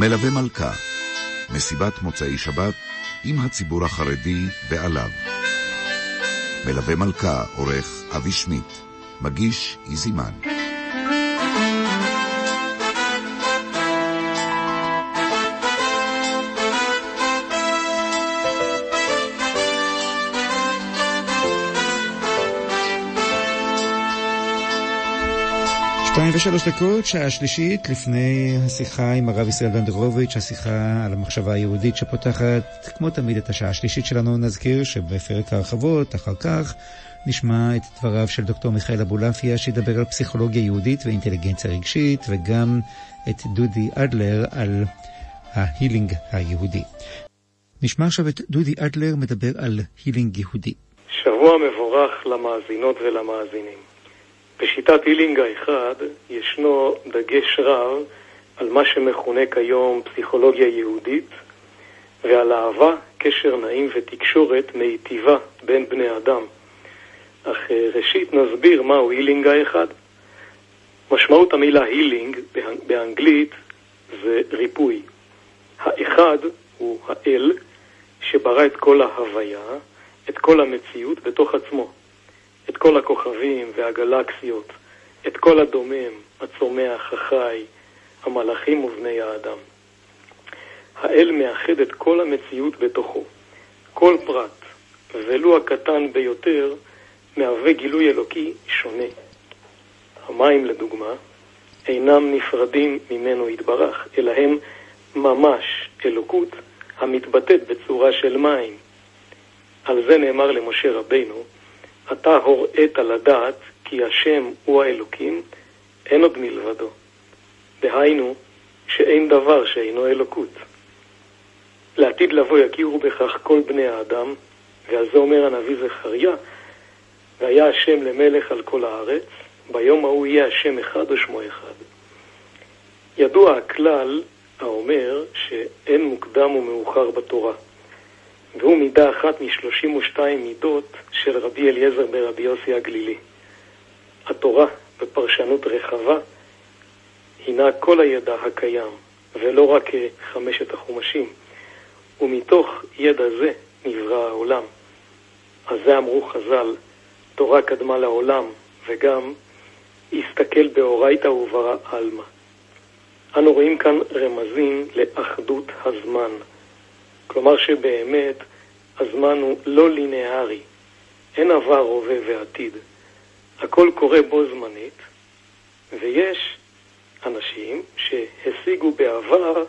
מלווה מלכה, מסיבת מוצאי שבת עם הציבור החרדי ועליו. מלווה מלכה, עורך אבי שמיט, מגיש איזימן. שתיים ושלוש דקות, שעה שלישית, לפני השיחה עם הרב ישראל ונדרוביץ', השיחה על המחשבה היהודית שפותחת, כמו תמיד, את השעה השלישית שלנו. נזכיר שבפרק ההרחבות, אחר כך, נשמע את דבריו של דוקטור מיכאל אבולעפיה, שידבר על פסיכולוגיה יהודית ואינטליגנציה רגשית, וגם את דודי אדלר על ההילינג היהודי. נשמע עכשיו את דודי אדלר מדבר על הילינג יהודי. שבוע מבורך למאזינות ולמאזינים. בשיטת הילינג האחד ישנו דגש רב על מה שמכונה כיום פסיכולוגיה יהודית ועל אהבה, קשר נעים ותקשורת מיטיבה בין בני אדם. אך אה, ראשית נסביר מהו הילינג האחד. משמעות המילה הילינג באנגלית זה ריפוי. האחד הוא האל שברא את כל ההוויה, את כל המציאות בתוך עצמו. את כל הכוכבים והגלקסיות, את כל הדומם, הצומח, החי, המלאכים ובני האדם. האל מאחד את כל המציאות בתוכו. כל פרט, ולו הקטן ביותר, מהווה גילוי אלוקי שונה. המים, לדוגמה, אינם נפרדים ממנו יתברך, אלא הם ממש אלוקות המתבטאת בצורה של מים. על זה נאמר למשה רבינו, אתה הוראת לדעת כי השם הוא האלוקים, אין עוד מלבדו. דהיינו, שאין דבר שאינו אלוקות. לעתיד לבוא יכירו בכך כל בני האדם, ועל זה אומר הנביא זכריה, והיה השם למלך על כל הארץ, ביום ההוא יהיה השם אחד ושמו אחד. ידוע הכלל האומר שאין מוקדם ומאוחר בתורה. והוא מידה אחת משלושים ושתיים מידות של רבי אליעזר ברבי יוסי הגלילי. התורה, בפרשנות רחבה, הינה כל הידע הקיים, ולא רק חמשת החומשים. ומתוך ידע זה נברא העולם. אז זה אמרו חז"ל, תורה קדמה לעולם, וגם הסתכל באורייתא וברא עלמא. אנו רואים כאן רמזים לאחדות הזמן. כלומר שבאמת הזמן הוא לא לינארי, אין עבר, הווה ועתיד. הכל קורה בו זמנית, ויש אנשים שהשיגו בעבר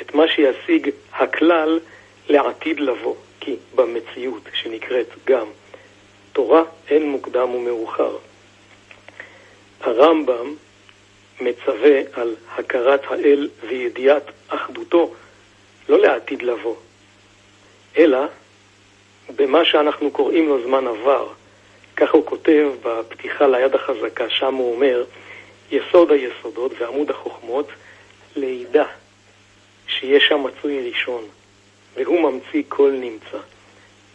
את מה שישיג הכלל לעתיד לבוא, כי במציאות שנקראת גם תורה אין מוקדם ומאוחר. הרמב"ם מצווה על הכרת האל וידיעת אחדותו לא לעתיד לבוא, אלא במה שאנחנו קוראים לו זמן עבר. ככה הוא כותב בפתיחה ליד החזקה, שם הוא אומר, יסוד היסודות ועמוד החוכמות, לידע שיש שם מצוי ראשון, והוא ממציא כל נמצא,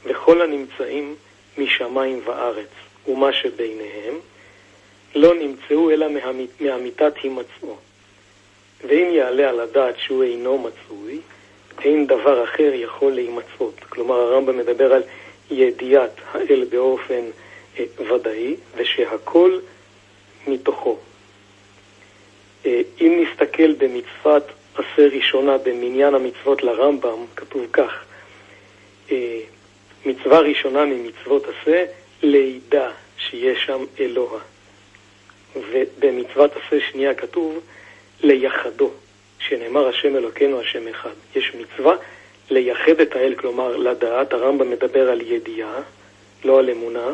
וכל הנמצאים משמיים וארץ, ומה שביניהם, לא נמצאו אלא מאמיתת הימצאו. ואם יעלה על הדעת שהוא אינו מצוי, אין דבר אחר יכול להימצאות. כלומר, הרמב"ם מדבר על ידיעת האל באופן אה, ודאי, ושהכל מתוכו. אה, אם נסתכל במצוות עשה ראשונה במניין המצוות לרמב"ם, כתוב כך: אה, מצווה ראשונה ממצוות עשה, לידע שיש שם אלוה. ובמצוות עשה שנייה כתוב, ליחדו. שנאמר השם אלוקינו השם אחד. יש מצווה לייחד את האל, כלומר לדעת, הרמב"ם מדבר על ידיעה, לא על אמונה,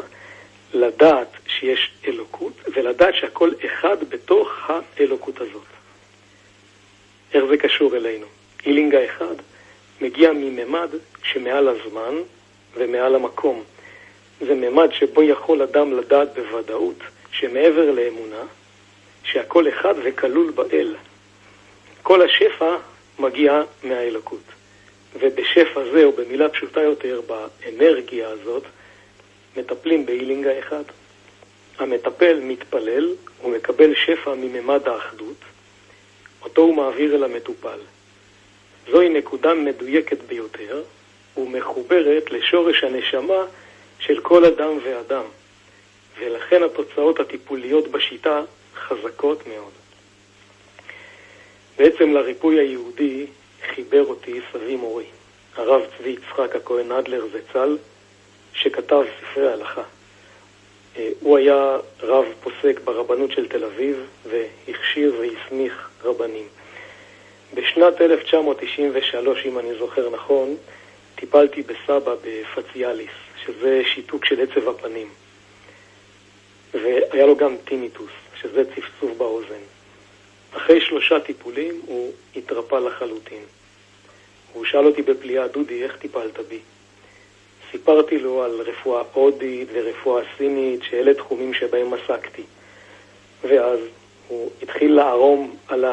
לדעת שיש אלוקות, ולדעת שהכל אחד בתוך האלוקות הזאת. איך זה קשור אלינו? אילינג האחד מגיע מממד שמעל הזמן ומעל המקום. זה ממד שבו יכול אדם לדעת בוודאות שמעבר לאמונה, שהכל אחד וכלול באל. כל השפע מגיע מהאלוקות. ובשפע זה, או במילה פשוטה יותר, באנרגיה הזאת, מטפלים בהילינג האחד. המטפל מתפלל, הוא מקבל שפע מממד האחדות, אותו הוא מעביר אל המטופל. זוהי נקודה מדויקת ביותר ומחוברת לשורש הנשמה של כל אדם ואדם, ולכן התוצאות הטיפוליות בשיטה חזקות מאוד. בעצם לריפוי היהודי חיבר אותי סבי מורי, הרב צבי יצחק הכהן אדלר זצ"ל, שכתב ספרי הלכה. אה, הוא היה רב פוסק ברבנות של תל אביב והכשיר והסמיך רבנים. בשנת 1993, אם אני זוכר נכון, טיפלתי בסבא בפציאליס, שזה שיתוק של עצב הפנים. והיה לו גם טיניטוס, שזה צפצוף באוזן. אחרי שלושה טיפולים הוא התרפא לחלוטין. הוא שאל אותי בפליאה, דודי, איך טיפלת בי? סיפרתי לו על רפואה הודית ורפואה סינית, שאלה תחומים שבהם עסקתי. ואז הוא התחיל לערום על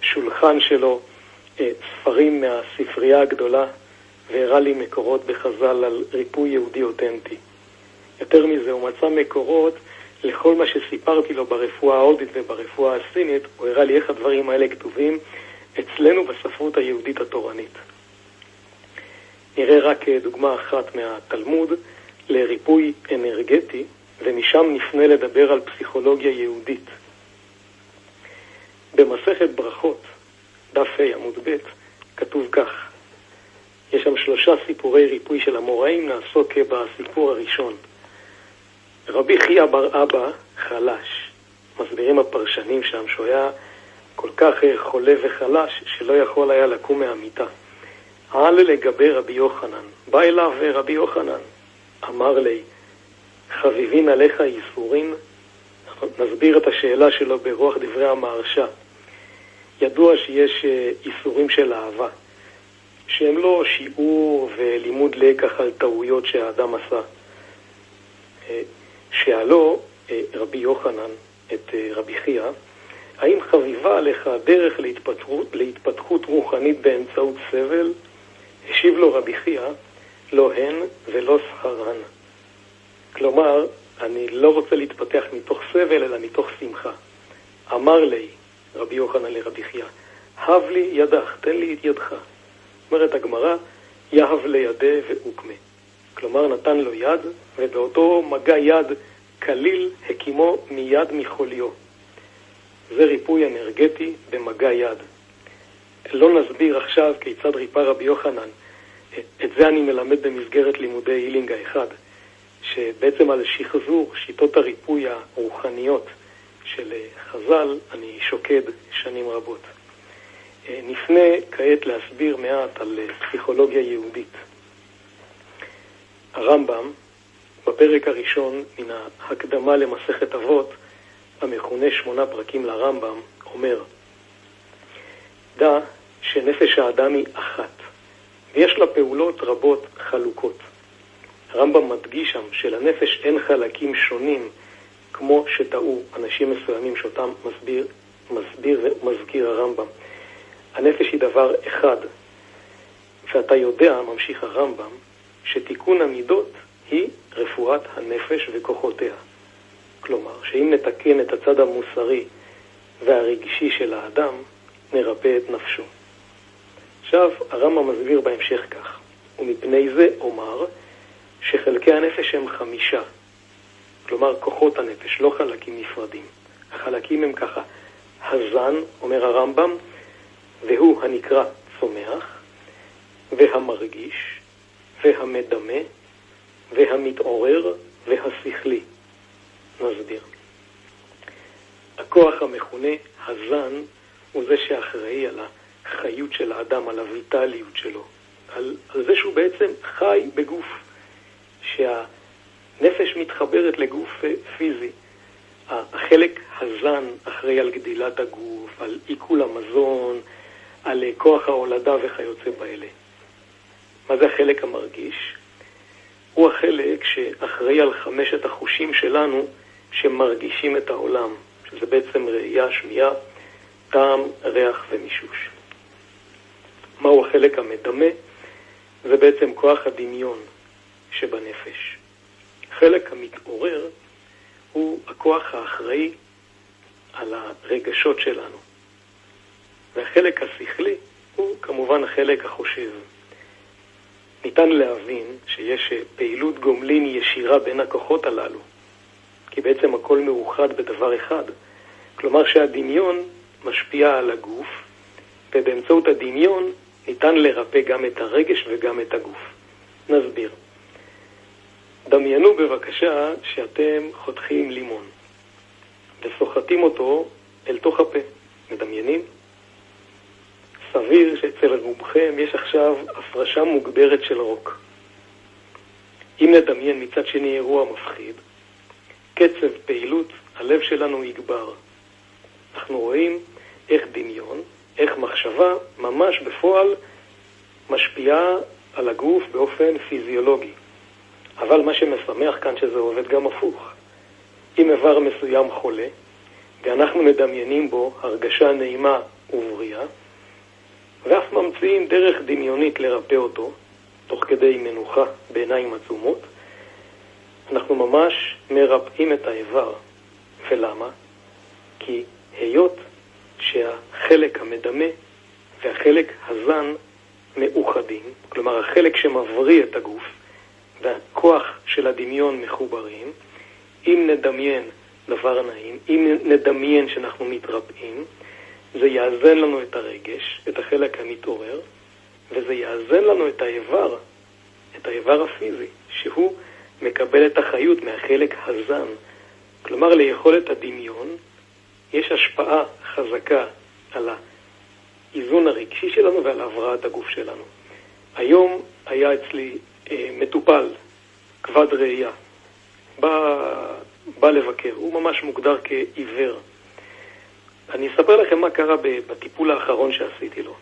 השולחן שלו אה, ספרים מהספרייה הגדולה, והראה לי מקורות בחז"ל על ריפוי יהודי אותנטי. יותר מזה, הוא מצא מקורות לכל מה שסיפרתי לו ברפואה ההודית וברפואה הסינית, הוא הראה לי איך הדברים האלה כתובים אצלנו בספרות היהודית התורנית. נראה רק דוגמה אחת מהתלמוד לריפוי אנרגטי, ומשם נפנה לדבר על פסיכולוגיה יהודית. במסכת ברכות, דף ה' עמוד ב', כתוב כך: יש שם שלושה סיפורי ריפוי של המוראים, נעסוק בסיפור הראשון. רבי חייא בר אבא חלש. מסבירים הפרשנים שם שהוא היה כל כך חולה וחלש שלא יכול היה לקום מהמיטה. על לגבי רבי יוחנן. בא אליו רבי יוחנן, אמר לי, חביבין עליך ייסורים? נסביר את השאלה שלו ברוח דברי המהרש"א. ידוע שיש ייסורים אה, של אהבה, שהם לא שיעור ולימוד לקח על טעויות שהאדם עשה. אה, שאלו אה, רבי יוחנן את רבי חייא, האם חביבה עליך הדרך להתפתחות, להתפתחות רוחנית באמצעות סבל? השיב לו רבי חייא, לא הן ולא שכרן. כלומר, אני לא רוצה להתפתח מתוך סבל, אלא מתוך שמחה. אמר לי, רבי יוחנן לרבי חייא, הב לי ידך, תן לי את ידך. אומרת הגמרא, יהב לידי ואוקמה. כלומר, נתן לו יד, ובאותו מגע יד כליל הקימו מיד מחוליו. זה ריפוי אנרגטי במגע יד. לא נסביר עכשיו כיצד ריפא רבי יוחנן. את זה אני מלמד במסגרת לימודי הילינג האחד, שבעצם על שחזור שיטות הריפוי הרוחניות של חז"ל אני שוקד שנים רבות. נפנה כעת להסביר מעט על פסיכולוגיה יהודית. הרמב"ם, בפרק הראשון מן ההקדמה למסכת אבות, המכונה שמונה פרקים לרמב"ם, אומר דע שנפש האדם היא אחת, ויש לה פעולות רבות חלוקות. הרמב"ם מדגיש שם שלנפש אין חלקים שונים כמו שטעו אנשים מסוימים שאותם מסביר, מסביר ומזכיר הרמב"ם. הנפש היא דבר אחד, ואתה יודע, ממשיך הרמב"ם, שתיקון המידות היא רפואת הנפש וכוחותיה. כלומר, שאם נתקן את הצד המוסרי והרגשי של האדם, נרפא את נפשו. עכשיו, הרמב"ם מסביר בהמשך כך, ומפני זה אומר שחלקי הנפש הם חמישה, כלומר כוחות הנפש, לא חלקים נפרדים. החלקים הם ככה, הזן, אומר הרמב"ם, והוא הנקרא צומח, והמרגיש, והמדמה, והמתעורר, והשכלי. נסביר. הכוח המכונה הזן הוא זה שאחראי על החיות של האדם, על הויטליות שלו, על, על זה שהוא בעצם חי בגוף, שהנפש מתחברת לגוף פיזי. החלק הזן אחראי על גדילת הגוף, על עיכול המזון, על כוח ההולדה וכיוצא באלה. מה זה החלק המרגיש? הוא החלק שאחראי על חמשת החושים שלנו שמרגישים את העולם, שזה בעצם ראייה, שמיעה, טעם, ריח ומישוש. מהו החלק המדמה? זה בעצם כוח הדמיון שבנפש. החלק המתעורר הוא הכוח האחראי על הרגשות שלנו. והחלק השכלי הוא כמובן החלק החושב. ניתן להבין שיש פעילות גומלין ישירה בין הכוחות הללו, כי בעצם הכל מאוחד בדבר אחד. כלומר שהדמיון משפיע על הגוף, ובאמצעות הדמיון ניתן לרפא גם את הרגש וגם את הגוף. נסביר. דמיינו בבקשה שאתם חותכים לימון וסוחטים אותו אל תוך הפה. מדמיינים? סביר שאצל רובכם יש עכשיו הפרשה מוגברת של רוק. אם נדמיין מצד שני אירוע מפחיד, קצב פעילות הלב שלנו יגבר. אנחנו רואים איך דמיון, איך מחשבה, ממש בפועל משפיעה על הגוף באופן פיזיולוגי. אבל מה שמשמח כאן שזה עובד גם הפוך. אם איבר מסוים חולה, ואנחנו מדמיינים בו הרגשה נעימה ובריאה, ואף ממציאים דרך דמיונית לרפא אותו, תוך כדי מנוחה בעיניים עצומות, אנחנו ממש מרפאים את האיבר. ולמה? כי היות שהחלק המדמה והחלק הזן מאוחדים, כלומר החלק שמבריא את הגוף והכוח של הדמיון מחוברים, אם נדמיין דבר נעים, אם נדמיין שאנחנו מתרפאים, זה יאזן לנו את הרגש, את החלק המתעורר, וזה יאזן לנו את האיבר, את האיבר הפיזי, שהוא מקבל את החיות מהחלק הזן. כלומר, ליכולת הדמיון יש השפעה חזקה על האיזון הרגשי שלנו ועל הבראת הגוף שלנו. היום היה אצלי אה, מטופל, כבד ראייה, בא, בא לבקר, הוא ממש מוגדר כעיוור. אני אספר לכם מה קרה בטיפול האחרון שעשיתי לו.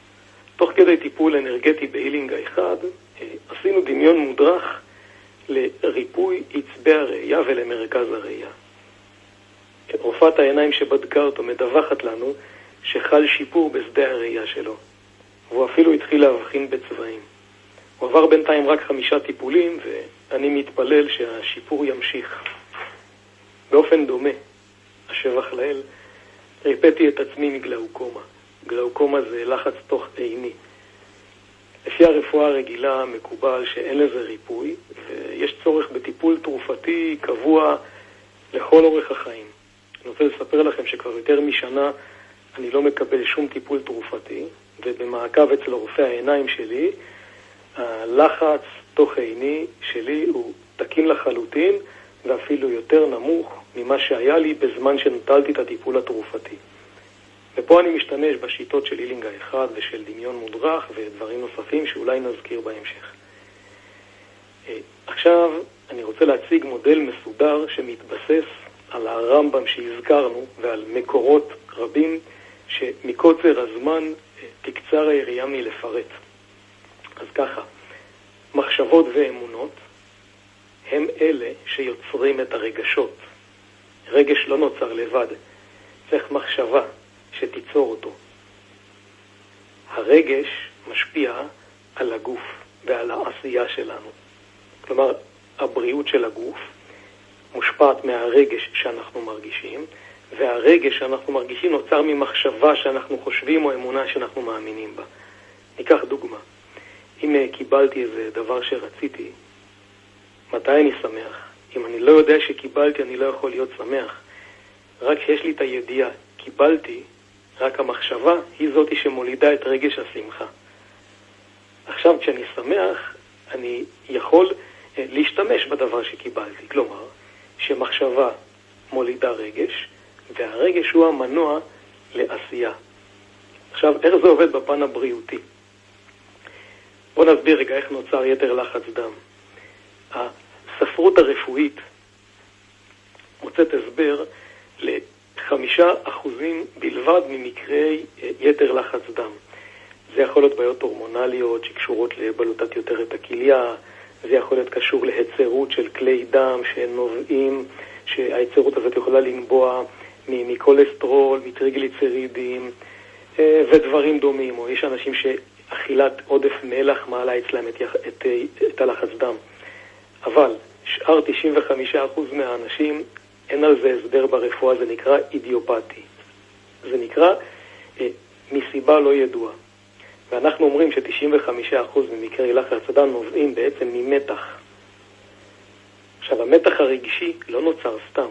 תוך כדי טיפול אנרגטי בהילינג האחד, אה, עשינו דמיון מודרך לריפוי עצבי הראייה ולמרכז הראייה. רופאת העיניים שבדקה אותו מדווחת לנו שחל שיפור בשדה הראייה שלו, והוא אפילו התחיל להבחין בצבעים. הוא עבר בינתיים רק חמישה טיפולים, ואני מתפלל שהשיפור ימשיך. באופן דומה, השבח לאל, ריפאתי את עצמי מגלאוקומה. גלאוקומה זה לחץ תוך עיני. לפי הרפואה הרגילה מקובל שאין לזה ריפוי, ויש צורך בטיפול תרופתי קבוע לכל אורך החיים. אני רוצה לספר לכם שכבר יותר משנה אני לא מקבל שום טיפול תרופתי, ובמעקב אצל רופא העיניים שלי, הלחץ תוך עיני שלי הוא תקין לחלוטין, ואפילו יותר נמוך ממה שהיה לי בזמן שנטלתי את הטיפול התרופתי. ופה אני משתמש בשיטות של הילינג האחד ושל דמיון מודרך ודברים נוספים שאולי נזכיר בהמשך. אה, עכשיו אני רוצה להציג מודל מסודר שמתבסס על הרמב"ם שהזכרנו ועל מקורות רבים שמקוצר הזמן אה, תקצר היריעה מלפרט. אז ככה, מחשבות ואמונות הם אלה שיוצרים את הרגשות. רגש לא נוצר לבד, צריך מחשבה שתיצור אותו. הרגש משפיע על הגוף ועל העשייה שלנו. כלומר, הבריאות של הגוף מושפעת מהרגש שאנחנו מרגישים, והרגש שאנחנו מרגישים נוצר ממחשבה שאנחנו חושבים או אמונה שאנחנו מאמינים בה. ניקח דוגמה. אם אה, קיבלתי איזה דבר שרציתי, מתי אני שמח? אם אני לא יודע שקיבלתי, אני לא יכול להיות שמח. רק כשיש לי את הידיעה, קיבלתי, רק המחשבה היא זאתי שמולידה את רגש השמחה. עכשיו, כשאני שמח, אני יכול אה, להשתמש בדבר שקיבלתי. כלומר, שמחשבה מולידה רגש, והרגש הוא המנוע לעשייה. עכשיו, איך זה עובד בפן הבריאותי? בואו נסביר רגע איך נוצר יתר לחץ דם. הספרות הרפואית מוצאת הסבר לחמישה אחוזים בלבד ממקרי אה, יתר לחץ דם. זה יכול להיות בעיות הורמונליות שקשורות לבלוטת יותר את הכליה, זה יכול להיות קשור להיצרות של כלי דם שנובעים, שההיצרות הזאת יכולה לנבוע מקולסטרול, מטריגליצרידים אה, ודברים דומים, או יש אנשים שאכילת עודף מלח מעלה אצלם את, את, את הלחץ דם. אבל שאר 95% מהאנשים, אין על זה הסבר ברפואה, זה נקרא אידיופתי. זה נקרא אה, מסיבה לא ידועה. ואנחנו אומרים ש-95% ממקרי לחץ דם נובעים בעצם ממתח. עכשיו, המתח הרגשי לא נוצר סתם,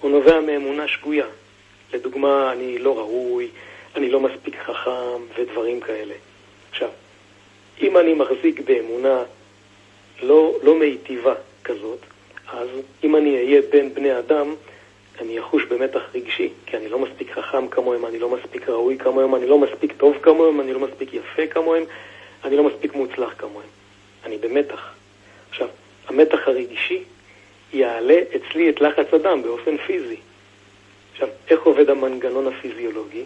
הוא נובע מאמונה שגויה. לדוגמה, אני לא ראוי, אני לא מספיק חכם ודברים כאלה. עכשיו, אם אני מחזיק באמונה לא, לא מיטיבה כזאת, אז אם אני אהיה בין בני אדם, אני אחוש במתח רגשי, כי אני לא מספיק חכם כמוהם, אני לא מספיק ראוי כמוהם, אני לא מספיק טוב כמוהם, אני לא מספיק יפה כמוהם, אני לא מספיק מוצלח כמוהם. אני במתח. עכשיו, המתח הרגשי יעלה אצלי את לחץ הדם באופן פיזי. עכשיו, איך עובד המנגנון הפיזיולוגי?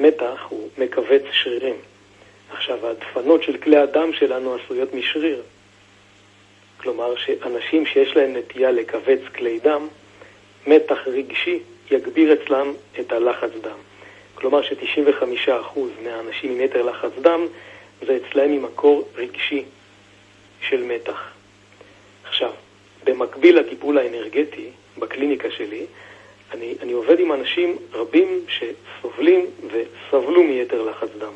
מתח הוא מכווץ שרירים. עכשיו, הדפנות של כלי הדם שלנו עשויות משריר. כלומר, שאנשים שיש להם נטייה לכווץ כלי דם, מתח רגשי יגביר אצלם את הלחץ דם. כלומר ש-95% מהאנשים עם יתר לחץ דם זה אצלהם ממקור רגשי של מתח. עכשיו, במקביל לטיפול האנרגטי בקליניקה שלי, אני, אני עובד עם אנשים רבים שסובלים וסבלו מיתר לחץ דם.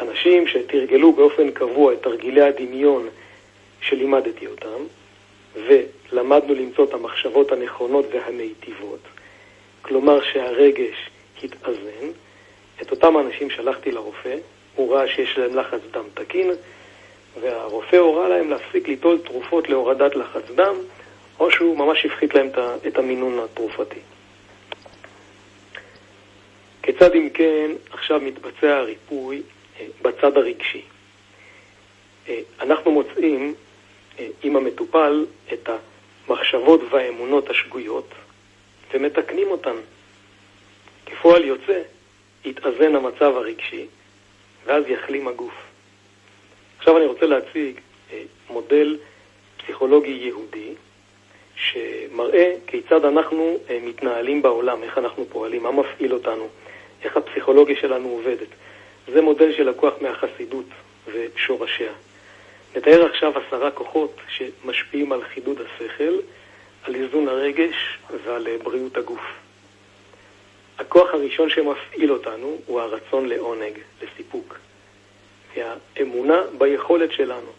אנשים שתרגלו באופן קבוע את תרגילי הדמיון שלימדתי אותם, ולמדנו למצוא את המחשבות הנכונות והמיטיבות, כלומר שהרגש התאזן, את אותם אנשים שלחתי לרופא, הוא ראה שיש להם לחץ דם תקין, והרופא הורה להם להפסיק ליטול תרופות להורדת לחץ דם, או שהוא ממש הפחית להם את המינון התרופתי. כיצד אם כן עכשיו מתבצע הריפוי אה, בצד הרגשי? אה, אנחנו מוצאים עם המטופל את המחשבות והאמונות השגויות ומתקנים אותן. כפועל יוצא, יתאזן המצב הרגשי ואז יחלים הגוף. עכשיו אני רוצה להציג אה, מודל פסיכולוגי יהודי שמראה כיצד אנחנו אה, מתנהלים בעולם, איך אנחנו פועלים, מה מפעיל אותנו, איך הפסיכולוגיה שלנו עובדת. זה מודל שלקוח מהחסידות ושורשיה. נתאר עכשיו עשרה כוחות שמשפיעים על חידוד השכל, על איזון הרגש ועל אה, בריאות הגוף. הכוח הראשון שמפעיל אותנו הוא הרצון לעונג, לסיפוק. והאמונה ביכולת שלנו.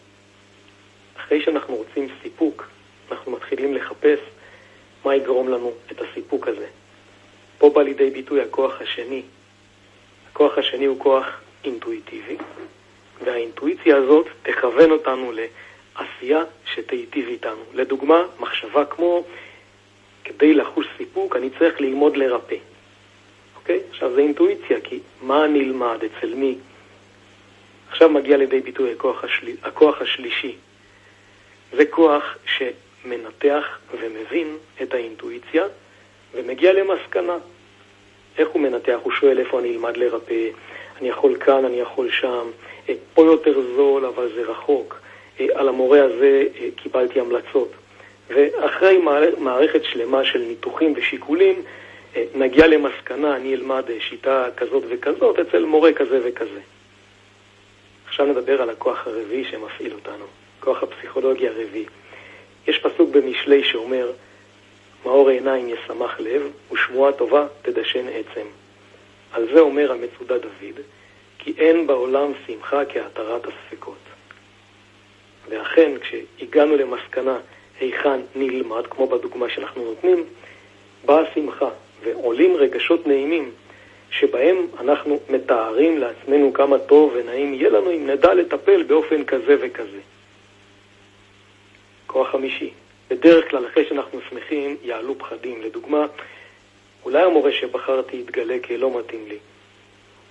אחרי שאנחנו רוצים סיפוק, אנחנו מתחילים לחפש מה יגרום לנו את הסיפוק הזה. פה בא לידי ביטוי הכוח השני. הכוח השני הוא כוח אינטואיטיבי, והאינטואיציה הזאת תכוון אותנו לעשייה שתיטיב איתנו. לדוגמה, מחשבה כמו, כדי לחוש סיפוק אני צריך ללמוד לרפא. אוקיי? עכשיו זה אינטואיציה, כי מה נלמד, אצל מי? עכשיו מגיע לידי ביטוי הכוח, השל... הכוח השלישי. זה כוח שמנתח ומבין את האינטואיציה ומגיע למסקנה. איך הוא מנתח? הוא שואל איפה אני אלמד לרפא, אני יכול כאן, אני יכול שם, אה, פה יותר זול, אבל זה רחוק. אה, על המורה הזה אה, קיבלתי המלצות. ואחרי מערכת שלמה של ניתוחים ושיקולים, נגיע למסקנה, אני אלמד שיטה כזאת וכזאת אצל מורה כזה וכזה. עכשיו נדבר על הכוח הרביעי שמפעיל אותנו, כוח הפסיכולוגי הרביעי. יש פסוק במשלי שאומר, מאור עיניים ישמח לב, ושמועה טובה תדשן עצם. על זה אומר המצודה דוד, כי אין בעולם שמחה כהתרת הספקות. ואכן, כשהגענו למסקנה היכן נלמד, כמו בדוגמה שאנחנו נותנים, באה שמחה ועולים רגשות נעימים שבהם אנחנו מתארים לעצמנו כמה טוב ונעים יהיה לנו אם נדע לטפל באופן כזה וכזה. כוח חמישי, בדרך כלל אחרי שאנחנו שמחים יעלו פחדים. לדוגמה, אולי המורה שבחרתי יתגלה כלא מתאים לי.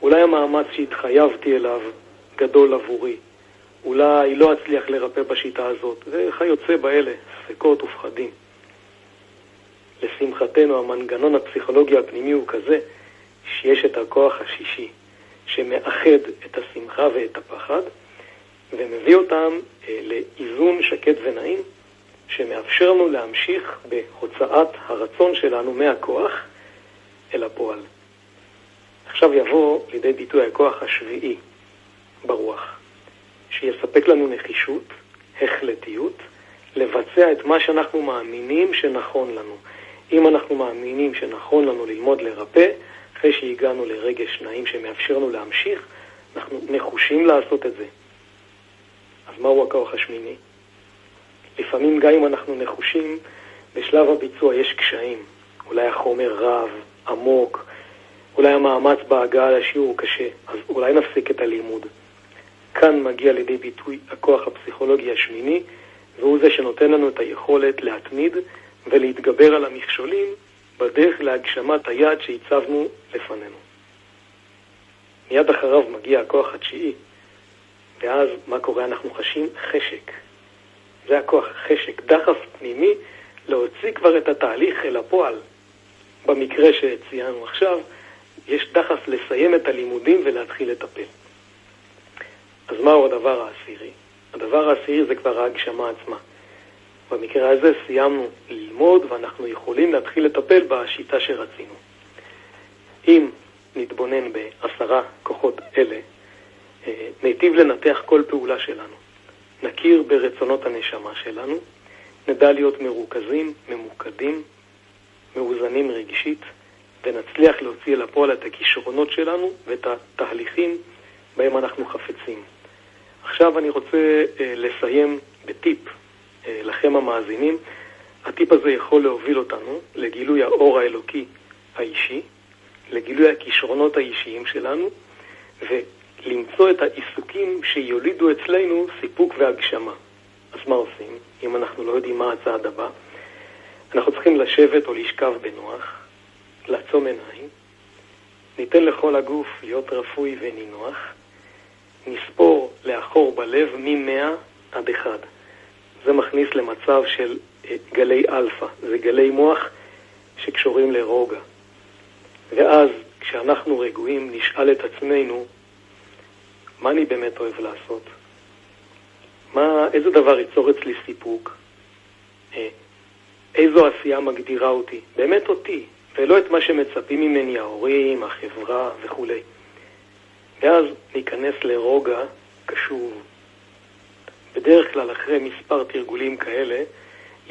אולי המאמץ שהתחייבתי אליו גדול עבורי. אולי לא אצליח לרפא בשיטה הזאת, וכיוצא באלה, ספקות ופחדים. לשמחתנו, המנגנון הפסיכולוגי הפנימי הוא כזה שיש את הכוח השישי, שמאחד את השמחה ואת הפחד, ומביא אותם אה, לאיזון שקט ונעים, שמאפשר לנו להמשיך בהוצאת הרצון שלנו מהכוח אל הפועל. עכשיו יבוא לידי ביטוי הכוח השביעי ברוח, שיספק לנו נחישות, החלטיות, לבצע את מה שאנחנו מאמינים שנכון לנו. אם אנחנו מאמינים שנכון לנו ללמוד לרפא, אחרי שהגענו לרגש נעים שמאפשר לנו להמשיך, אנחנו נחושים לעשות את זה. אז מהו הכוח השמיני? לפעמים גם אם אנחנו נחושים, בשלב הביצוע יש קשיים. אולי החומר רב, עמוק, אולי המאמץ בהגעה לשיעור קשה, אז אולי נפסיק את הלימוד. כאן מגיע לידי ביטוי הכוח הפסיכולוגי השמיני, והוא זה שנותן לנו את היכולת להתמיד ולהתגבר על המכשולים בדרך להגשמת היעד שהצבנו לפנינו. מיד אחריו מגיע הכוח התשיעי, ואז מה קורה? אנחנו חשים חשק. זה הכוח, חשק, דחף פנימי להוציא כבר את התהליך אל הפועל. במקרה שציינו עכשיו, יש דחף לסיים את הלימודים ולהתחיל לטפל. אז מהו הדבר העשירי? הדבר העשירי זה כבר ההגשמה עצמה. במקרה הזה סיימנו ללמוד ואנחנו יכולים להתחיל לטפל בשיטה שרצינו. אם נתבונן בעשרה כוחות אלה, אה, ניטיב לנתח כל פעולה שלנו. נכיר ברצונות הנשמה שלנו, נדע להיות מרוכזים, ממוקדים, מאוזנים רגשית, ונצליח להוציא אל הפועל את הכישרונות שלנו ואת התהליכים בהם אנחנו חפצים. עכשיו אני רוצה אה, לסיים בטיפ אה, לכם המאזינים. הטיפ הזה יכול להוביל אותנו לגילוי האור האלוקי האישי, לגילוי הכישרונות האישיים שלנו, ולמצוא את העיסוקים שיולידו אצלנו סיפוק והגשמה. אז מה עושים אם אנחנו לא יודעים מה הצעד הבא? אנחנו צריכים לשבת או לשכב בנוח, לעצום עיניים, ניתן לכל הגוף להיות רפוי ונינוח, נספור לאחור בלב מ-100 עד 1. זה מכניס למצב של אה, גלי אלפא, זה גלי מוח שקשורים לרוגע. ואז כשאנחנו רגועים נשאל את עצמנו, מה אני באמת אוהב לעשות? מה, איזה דבר ייצור אצלי סיפוק? איזו עשייה מגדירה אותי? באמת אותי, ולא את מה שמצפים ממני ההורים, החברה וכולי. ואז ניכנס לרוגע קשוב. בדרך כלל אחרי מספר תרגולים כאלה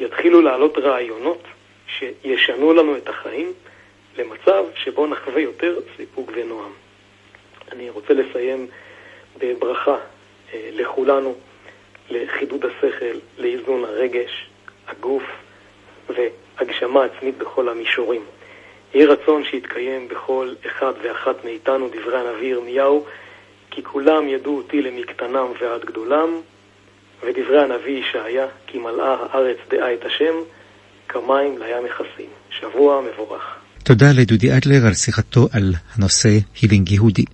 יתחילו לעלות רעיונות שישנו לנו את החיים למצב שבו נחווה יותר סיפוק ונועם. אני רוצה לסיים בברכה אה, לכולנו, לחידוד השכל, לאיזון הרגש, הגוף והגשמה עצמית בכל המישורים. יהי רצון שיתקיים בכל אחד ואחת מאיתנו דברי הנביא ירמיהו, כי כולם ידעו אותי למקטנם ועד גדולם, ודברי הנביא ישעיה, כי מלאה הארץ דעה את השם, כמים לים מכסים. שבוע מבורך. תודה לדודי אדלר על שיחתו על הנושא הילינג יהודי.